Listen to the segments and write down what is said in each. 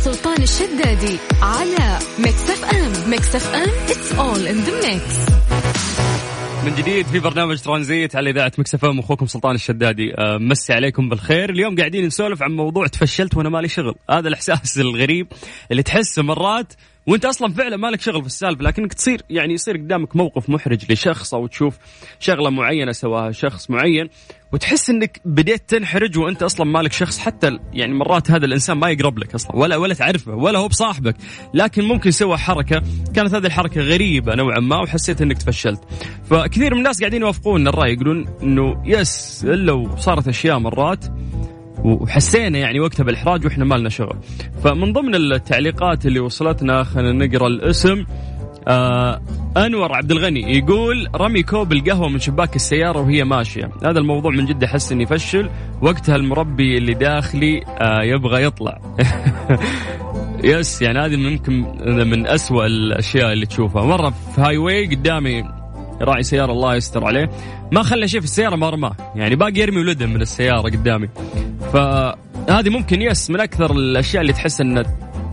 سلطان الشدادي على Mix FM Mix FM it's all in the mix. من جديد في برنامج ترانزيت على إذاعة Mix FM أخوكم سلطان الشدادي. أه، مسي عليكم بالخير. اليوم قاعدين نسولف عن موضوع تفشلت وأنا مالي شغل. هذا الإحساس الغريب اللي تحسه مرات وانت أصلا فعلا مالك شغل في السالفة لكنك تصير يعني يصير قدامك موقف محرج لشخص أو تشوف شغلة معينة سواها شخص معين وتحس إنك بديت تنحرج وأنت أصلا مالك شغل حتى يعني مرات هذا الإنسان ما يقرب لك أصلا ولا ولا تعرفه ولا هو بصاحبك لكن ممكن سوى حركة كانت هذه الحركة غريبة نوعا ما وحسيت إنك تفشلت. فكثير من الناس قاعدين يوافقون الرأي يقولون إنه يس إلا وصارت أشياء مرات وحسينا يعني وقتها بالإحراج وإحنا ما لنا شغل. فمن ضمن التعليقات اللي وصلتنا خلينا نقرأ الاسم آه أنور عبد الغني يقول رمي كوب القهوة من شباك السيارة وهي ماشية. هذا الموضوع من جد أحس إني فشل. وقتها المربي اللي داخلي آه يبغى يطلع. يس يعني هذه ممكن من أسوأ الأشياء اللي تشوفها. مرة في هاي واي قدامي راعي سيارة الله يستر عليه. ما خلى شيء في السيارة ما رماه. يعني باقي يرمي ولده من السيارة قدامي. فهذه ممكن يس من أكثر الأشياء اللي تحس إنها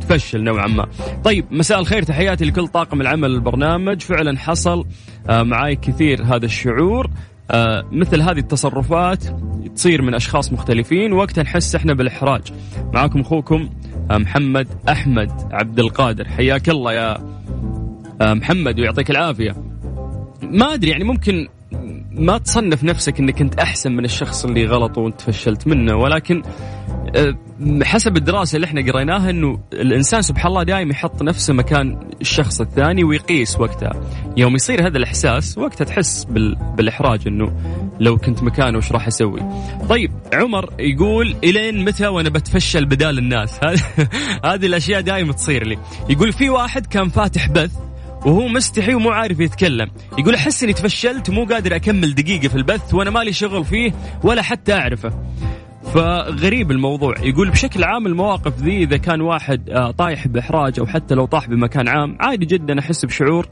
تفشل نوعا ما. طيب مساء الخير تحياتي لكل طاقم العمل البرنامج. فعلا حصل آه، معي كثير هذا الشعور. آه، مثل هذه التصرفات تصير من أشخاص مختلفين. وقتها نحس إحنا بالإحراج. معاكم أخوكم آه، محمد أحمد عبد القادر. حياك الله يا محمد ويعطيك العافية. ما أدري يعني ممكن ما تصنف نفسك إنك انت أحسن من الشخص اللي غلط وأنت فشلت منه ولكن آه، حسب الدراسة اللي إحنا قريناها إنه الإنسان سبحان الله دائما يحط نفسه مكان الشخص الثاني ويقيس وقتها يوم يصير هذا الإحساس وقتها تحس بالإحراج إنه لو كنت مكانه وش راح أسوي؟ طيب عمر يقول إلين متى وأنا بتفشل بدال الناس؟ هذه الأشياء دائما تصير لي. يقول في واحد كان فاتح بث وهو مستحي ومو عارف يتكلم. يقول احس اني تفشلت ومو قادر أكمل دقيقة في البث وأنا مالي شغل فيه ولا حتى أعرفه. فغريب الموضوع. يقول بشكل عام المواقف ذي إذا كان واحد آه، طايح بإحراج أو حتى لو طاح بمكان عام عادي جدا أحس بشعور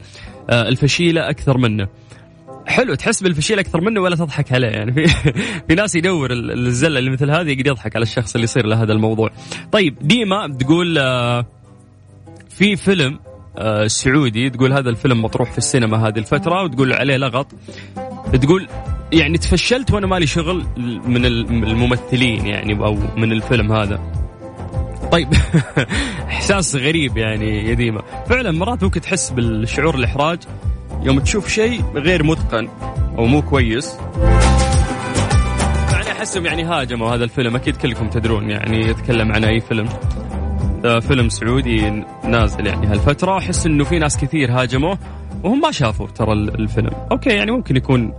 آه، الفشيلة أكثر منه. حلو تحس بالفشيل أكثر منه ولا تضحك عليه؟ يعني في في ناس يدور الزلة اللي مثل هذه يقدر يضحك على الشخص اللي يصير له هذا الموضوع. طيب ديما تقول آه، في فيلم سعودي تقول هذا الفيلم مطروح في السينما هذه الفترة وتقول عليه لغط. تقول يعني تفشلت وأنا مالي شغل من الممثلين يعني أو من الفيلم هذا. طيب إحساس غريب يعني يا ديما. فعلا مرات ممكن تحس بالشعور الإحراج يوم تشوف شيء غير متقن أو مو كويس. يعني أحسهم يعني هاجموا هذا الفيلم أكيد كلكم تدرون يعني يتكلم عن أي فيلم. فيلم سعودي نازل يعني هالفترة. أحس إنه في ناس كثير هاجموه وهم ما شافوا ترى الفيلم. أوكي يعني ممكن يكون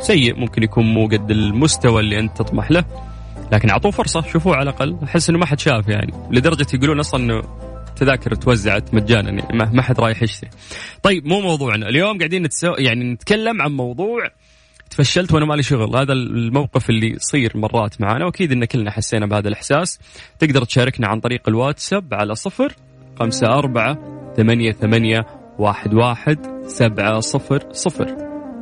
سيء ممكن يكون مو قد المستوى اللي أنت تطمح له لكن أعطوه فرصة شوفوه على الأقل. أحس إنه ما حد شاف يعني لدرجة يقولون أصلا إنه تذاكر توزعت مجانا يعني ما حد رايح يشتري. طيب مو موضوعنا، اليوم قاعدين نتسو... يعني نتكلم عن موضوع تفشلت وأنا مالي شغل. هذا الموقف اللي يصير مرات معنا وأكيد إن كلنا حسينا بهذا الإحساس. تقدر تشاركنا عن طريق الواتساب على صفر خمسة أربعة ثمانية ثمانية واحد واحد سبعة صفر صفر.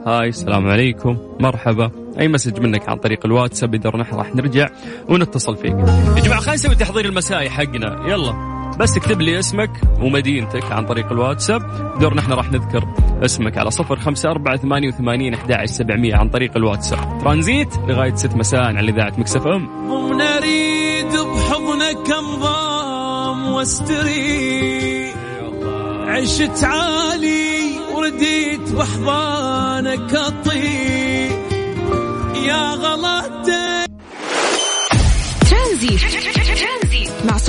هاي السلام عليكم. مرحبا. أي مسج منك عن طريق الواتساب إذا راح نرجع ونتصل فيك. يا جماعة خلينا نسوي تحضير المسائي حقنا. يلا. بس اكتب لي اسمك ومدينتك عن طريق الواتساب. دور نحن راح نذكر اسمك على صفر خمسة أربعة ثمانية وثمانين أحد سبعمية عن طريق الواتساب. ترانزيت لغاية ست مساء على إذاعة مكسف أم. ونريد بحضنك انضام واستري. عشت عالي ورديت بحضانك أطير يا غلطتك. ترانزيت.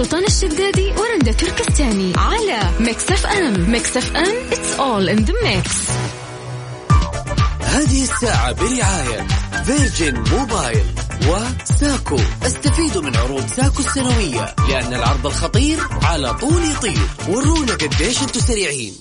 سلطان الشدادي ورندا تركستاني على ميكس اف ام. ميكس اف ام it's all in the mix. هذه الساعة برعاية فيرجن موبايل وساكو. استفيدوا من عروض ساكو السنوية لأن العرض الخطير على طول يطير. ورونا قديش أنتم سريعين.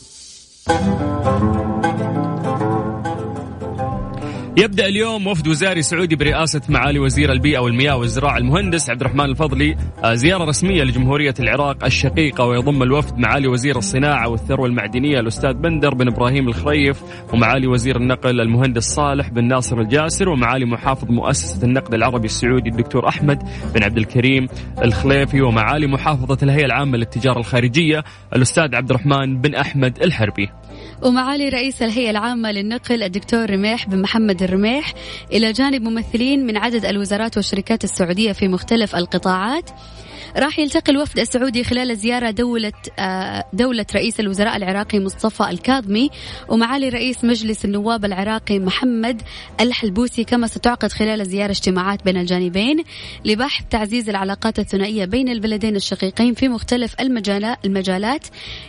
يبدأ اليوم وفد وزاري سعودي برئاسة معالي وزير البيئة والمياه والزراعة المهندس عبد الرحمن الفضلي آه، زيارة رسمية لجمهورية العراق الشقيقة ويضم الوفد معالي وزير الصناعة والثروة المعدنية الأستاذ بندر بن إبراهيم الخريف ومعالي وزير النقل المهندس صالح بن ناصر الجاسر ومعالي محافظ مؤسسة النقد العربي السعودي الدكتور أحمد بن عبد الكريم الخليفي ومعالي محافظة الهيئة العامة للتجارة الخارجية الأستاذ عبد الرحمن بن أحمد الحربي. ومعالي رئيس الهيئة العامة للنقل الدكتور رميح بن محمد الرميح. إلى جانب ممثلين من عدد الوزارات والشركات السعودية في مختلف القطاعات. راح يلتقي الوفد السعودي خلال زيارة دولة آه، دولة رئيس الوزراء العراقي مصطفى الكاظمي ومعالي رئيس مجلس النواب العراقي محمد الحلبوسي كما ستعقد خلال الزيارة اجتماعات بين الجانبين لبحث تعزيز العلاقات الثنائية بين البلدين الشقيقين في مختلف المجالات.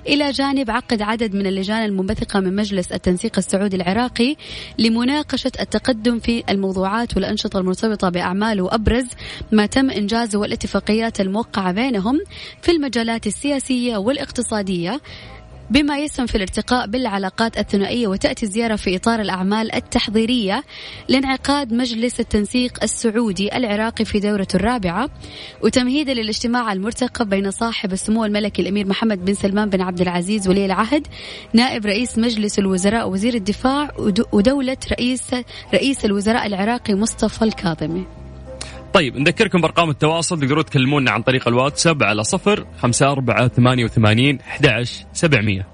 إلى جانب عقد عدد من اللجان المنبثقة من مجلس التنسيق السعودي العراقي لمناقشة التقدم في الموضوعات والأنشطة المرتبطة بأعمال وأبرز ما تم إنجازه والاتفاقيات الموقعة الموقعة بينهم في المجالات السياسية والاقتصادية بما يسهم في الارتقاء بالعلاقات الثنائية وتأتي الزيارة في إطار الأعمال التحضيرية لانعقاد مجلس التنسيق السعودي العراقي في دورته الرابعة وتمهيدا للاجتماع المرتقب بين صاحب السمو الملكي الأمير محمد بن سلمان بن عبد العزيز ولي العهد نائب رئيس مجلس الوزراء وزير الدفاع ودولة رئيس رئيس الوزراء العراقي مصطفى الكاظمي. طيب نذكركم بأرقام التواصل تقدرون تكلمونا عن طريق الواتساب على صفر خمسة أربعة ثمانية وثمانين أحد سبعمية.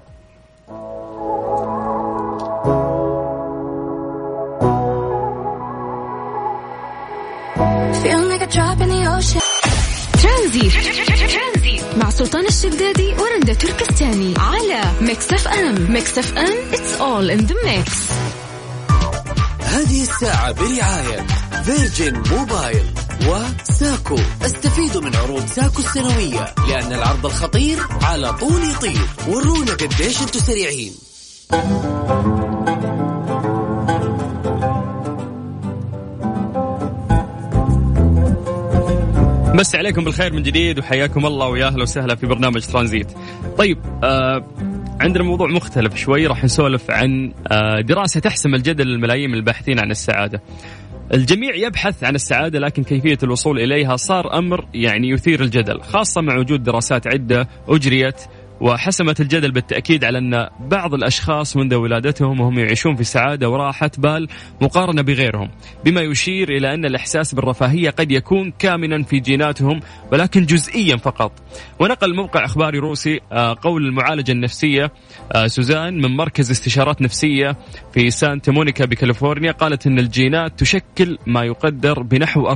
ترانزيت مع سلطان الشدادي ورندا تركستاني على Mix FM Mix FM it's all in the mix. هذه الساعة برعاية فيرجن موبايل وساكو استفيدوا من عروض ساكو السنوية لأن العرض الخطير على طول يطير ورونا قديش أنتم سريعين بس عليكم بالخير من جديد وحياكم الله ويا أهلا وسهلا في برنامج ترانزيت. طيب آه عندنا موضوع مختلف شوي راح نسولف عن آه دراسة تحسم الجدل للملايين من الباحثين عن السعادة. الجميع يبحث عن السعادة لكن كيفية الوصول إليها صار أمر يعني يثير الجدل خاصة مع وجود دراسات عدة أجريت وحسمت الجدل بالتأكيد على أن بعض الأشخاص منذ ولادتهم وهم يعيشون في سعادة وراحة بال مقارنة بغيرهم بما يشير إلى أن الإحساس بالرفاهية قد يكون كامنا في جيناتهم ولكن جزئيا فقط. ونقل موقع إخباري روسي آه، قول المعالجة النفسية آه، سوزان من مركز استشارات نفسية في سانتا مونيكا بكاليفورنيا قالت أن الجينات تشكل ما يقدر بنحو 40%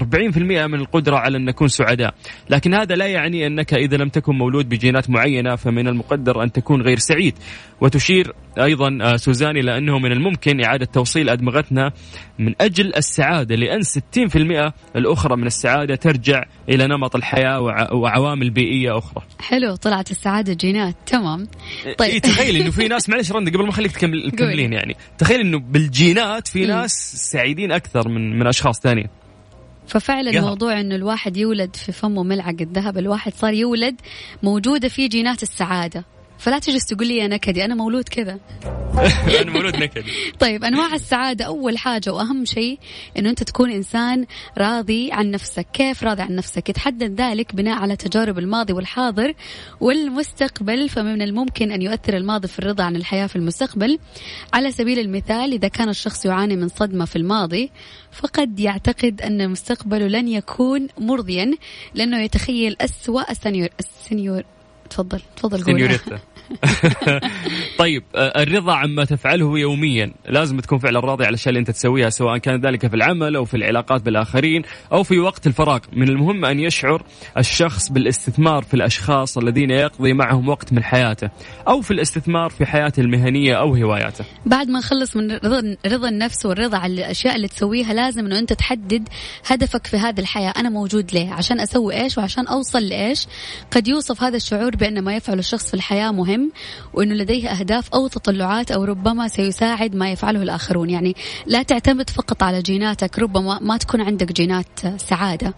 من القدرة على أن نكون سعداء. لكن هذا لا يعني أنك إذا لم تكن مولود بجينات معينة فمن المقدر أن تكون غير سعيد. وتشير أيضا آه، سوزان إلى أنه من الممكن إعادة توصيل أدمغتنا من أجل السعادة لأن 60% الأخرى من السعادة ترجع إلى نمط الحياة وعوامل بيئية أخرى. حلو طلعت السعادة جينات. تمام. طيب. إيه تخيل أنه في ناس معلش رند قبل ما أخليك تكملين يعني. تخيل أنه بالجينات في ناس سعيدين أكثر من من أشخاص ثانيين. ففعلا يهب. موضوع إنه الواحد يولد في فمه ملعقة الذهب الواحد صار يولد موجودة فيه جينات السعادة فلا تجلس تقول لي يا نكدي أنا مولود كذا. أنا مولود نكدي. طيب أنواع السعادة أول حاجة وأهم شيء إنه أنت تكون إنسان راضي عن نفسك. كيف راضي عن نفسك؟ يتحدد ذلك بناء على تجارب الماضي والحاضر والمستقبل فمن الممكن أن يؤثر الماضي في الرضا عن الحياة في المستقبل. على سبيل المثال إذا كان الشخص يعاني من صدمة في الماضي فقد يعتقد أن مستقبله لن يكون مرضيا لأنه يتخيل أسوأ السنيور السنيور تفضل تفضل سنيوريتا طيب آه، الرضا عما تفعله يوميا. لازم تكون فعلا راضي على الاشياء اللي أنت تسويها سواء كان ذلك في العمل أو في العلاقات بالآخرين أو في وقت الفراغ. من المهم أن يشعر الشخص بالاستثمار في الأشخاص الذين يقضي معهم وقت من حياته أو في الاستثمار في حياته المهنية أو هواياته. بعد ما نخلص من رضا رضا النفس والرضا على الأشياء اللي تسويها لازم إنه أنت تحدد هدفك في هذه الحياة. أنا موجود ليه؟ عشان أسوي إيش وعشان أوصل لإيش؟ قد يوصف هذا الشعور بأن ما يفعله الشخص في الحياة مهم. وإنه لديه أهداف أو تطلعات أو ربما سيساعد ما يفعله الآخرون. يعني لا تعتمد فقط على جيناتك ربما ما تكون عندك جينات سعادة.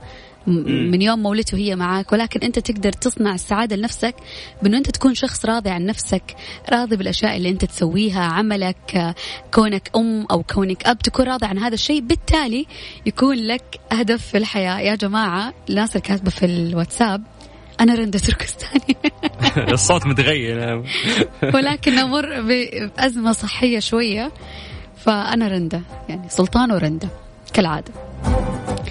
من يوم ما ولدت وهي معاك ولكن أنت تقدر تصنع السعادة لنفسك بأنه أنت تكون شخص راضي عن نفسك راضي بالأشياء اللي أنت تسويها عملك كونك أم أو كونك أب تكون راضي عن هذا الشيء. بالتالي يكون لك هدف في الحياة. يا جماعة الناس اللي كاتبه في الواتساب أنا رندا تركستاني. الصوت متغير. ولكن أمر بأزمة صحية شوية. فأنا رندا يعني سلطان ورندا كالعادة.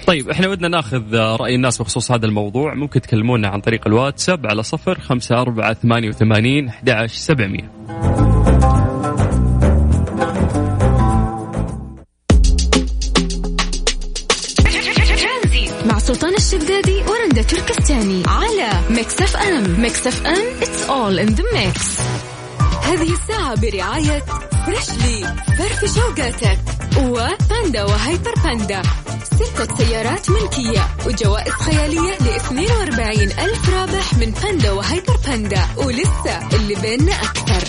طيب إحنا ودنا ناخذ رأي الناس بخصوص هذا الموضوع. ممكن تكلمونا عن طريق الواتساب على صفر خمسة أربعة ثمانية وثمانين أحد سبعمية. Mix FM. Mix FM it's all in the mix. هذه الساعة برعاية فريشلي فرف شوقاتك وباندا وهيبر باندا. ستة سيارات ملكية وجوائز خيالية ل 42 ألف رابح من باندا وهيبر باندا. ولسه اللي بيننا أكثر.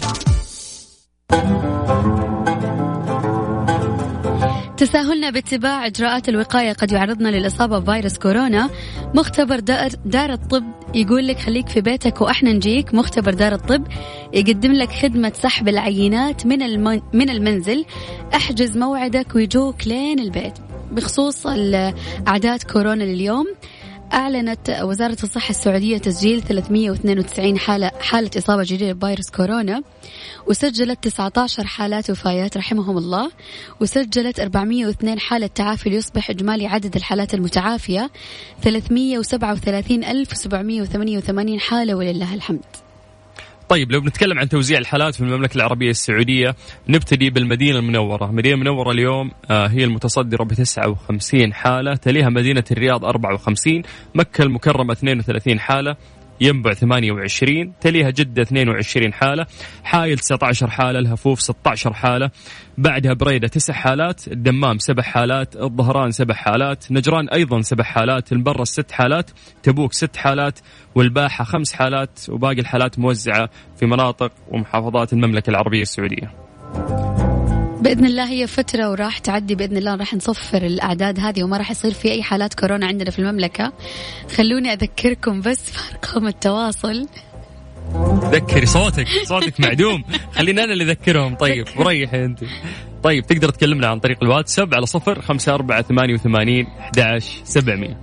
تساهلنا باتباع إجراءات الوقاية قد يعرضنا للإصابة بفيروس كورونا. مختبر دار, دار الطب يقول لك خليك في بيتك وأحنا نجيك مختبر دار الطب يقدم لك خدمة سحب العينات من من المنزل أحجز موعدك ويجوك لين البيت. بخصوص أعداد كورونا لليوم أعلنت وزارة الصحة السعودية تسجيل 392 حالة حالة إصابة جديدة بفيروس كورونا وسجلت 19 حالات وفايات رحمهم الله وسجلت 402 حالة تعافي ليصبح إجمالي عدد الحالات المتعافية 337788 حالة ولله الحمد. طيب لو بنتكلم عن توزيع الحالات في المملكة العربية السعودية نبتدي بالمدينة المنورة. المدينة المنورة اليوم آه، هي المتصدرة ب 59 حالة تليها مدينة الرياض 54 مكة المكرمة 32 حالة ينبع 28 تليها جدة 22 حالة حايل 19 حالة الهفوف 16 حالة بعدها بريدة 9 حالات الدمام 7 حالات الظهران 7 حالات نجران أيضا 7 حالات المبرة 6 حالات تبوك 6 حالات والباحة 5 حالات وباقي الحالات موزعة في مناطق ومحافظات المملكة العربية السعودية. بإذن الله هي فترة وراح تعدي بإذن الله راح نصفر الأعداد هذه وما راح يصير في أي حالات كورونا عندنا في المملكة. خلوني أذكركم بس في ارقام التواصل. ذكري صوتك صوتك معدوم. خلينا أنا اللي أذكرهم. طيب وريحي أنت. طيب تقدر تكلمنا عن طريق الواتساب على صفر خمسة أربعة ثمانية وثمانين أحد سبعمية.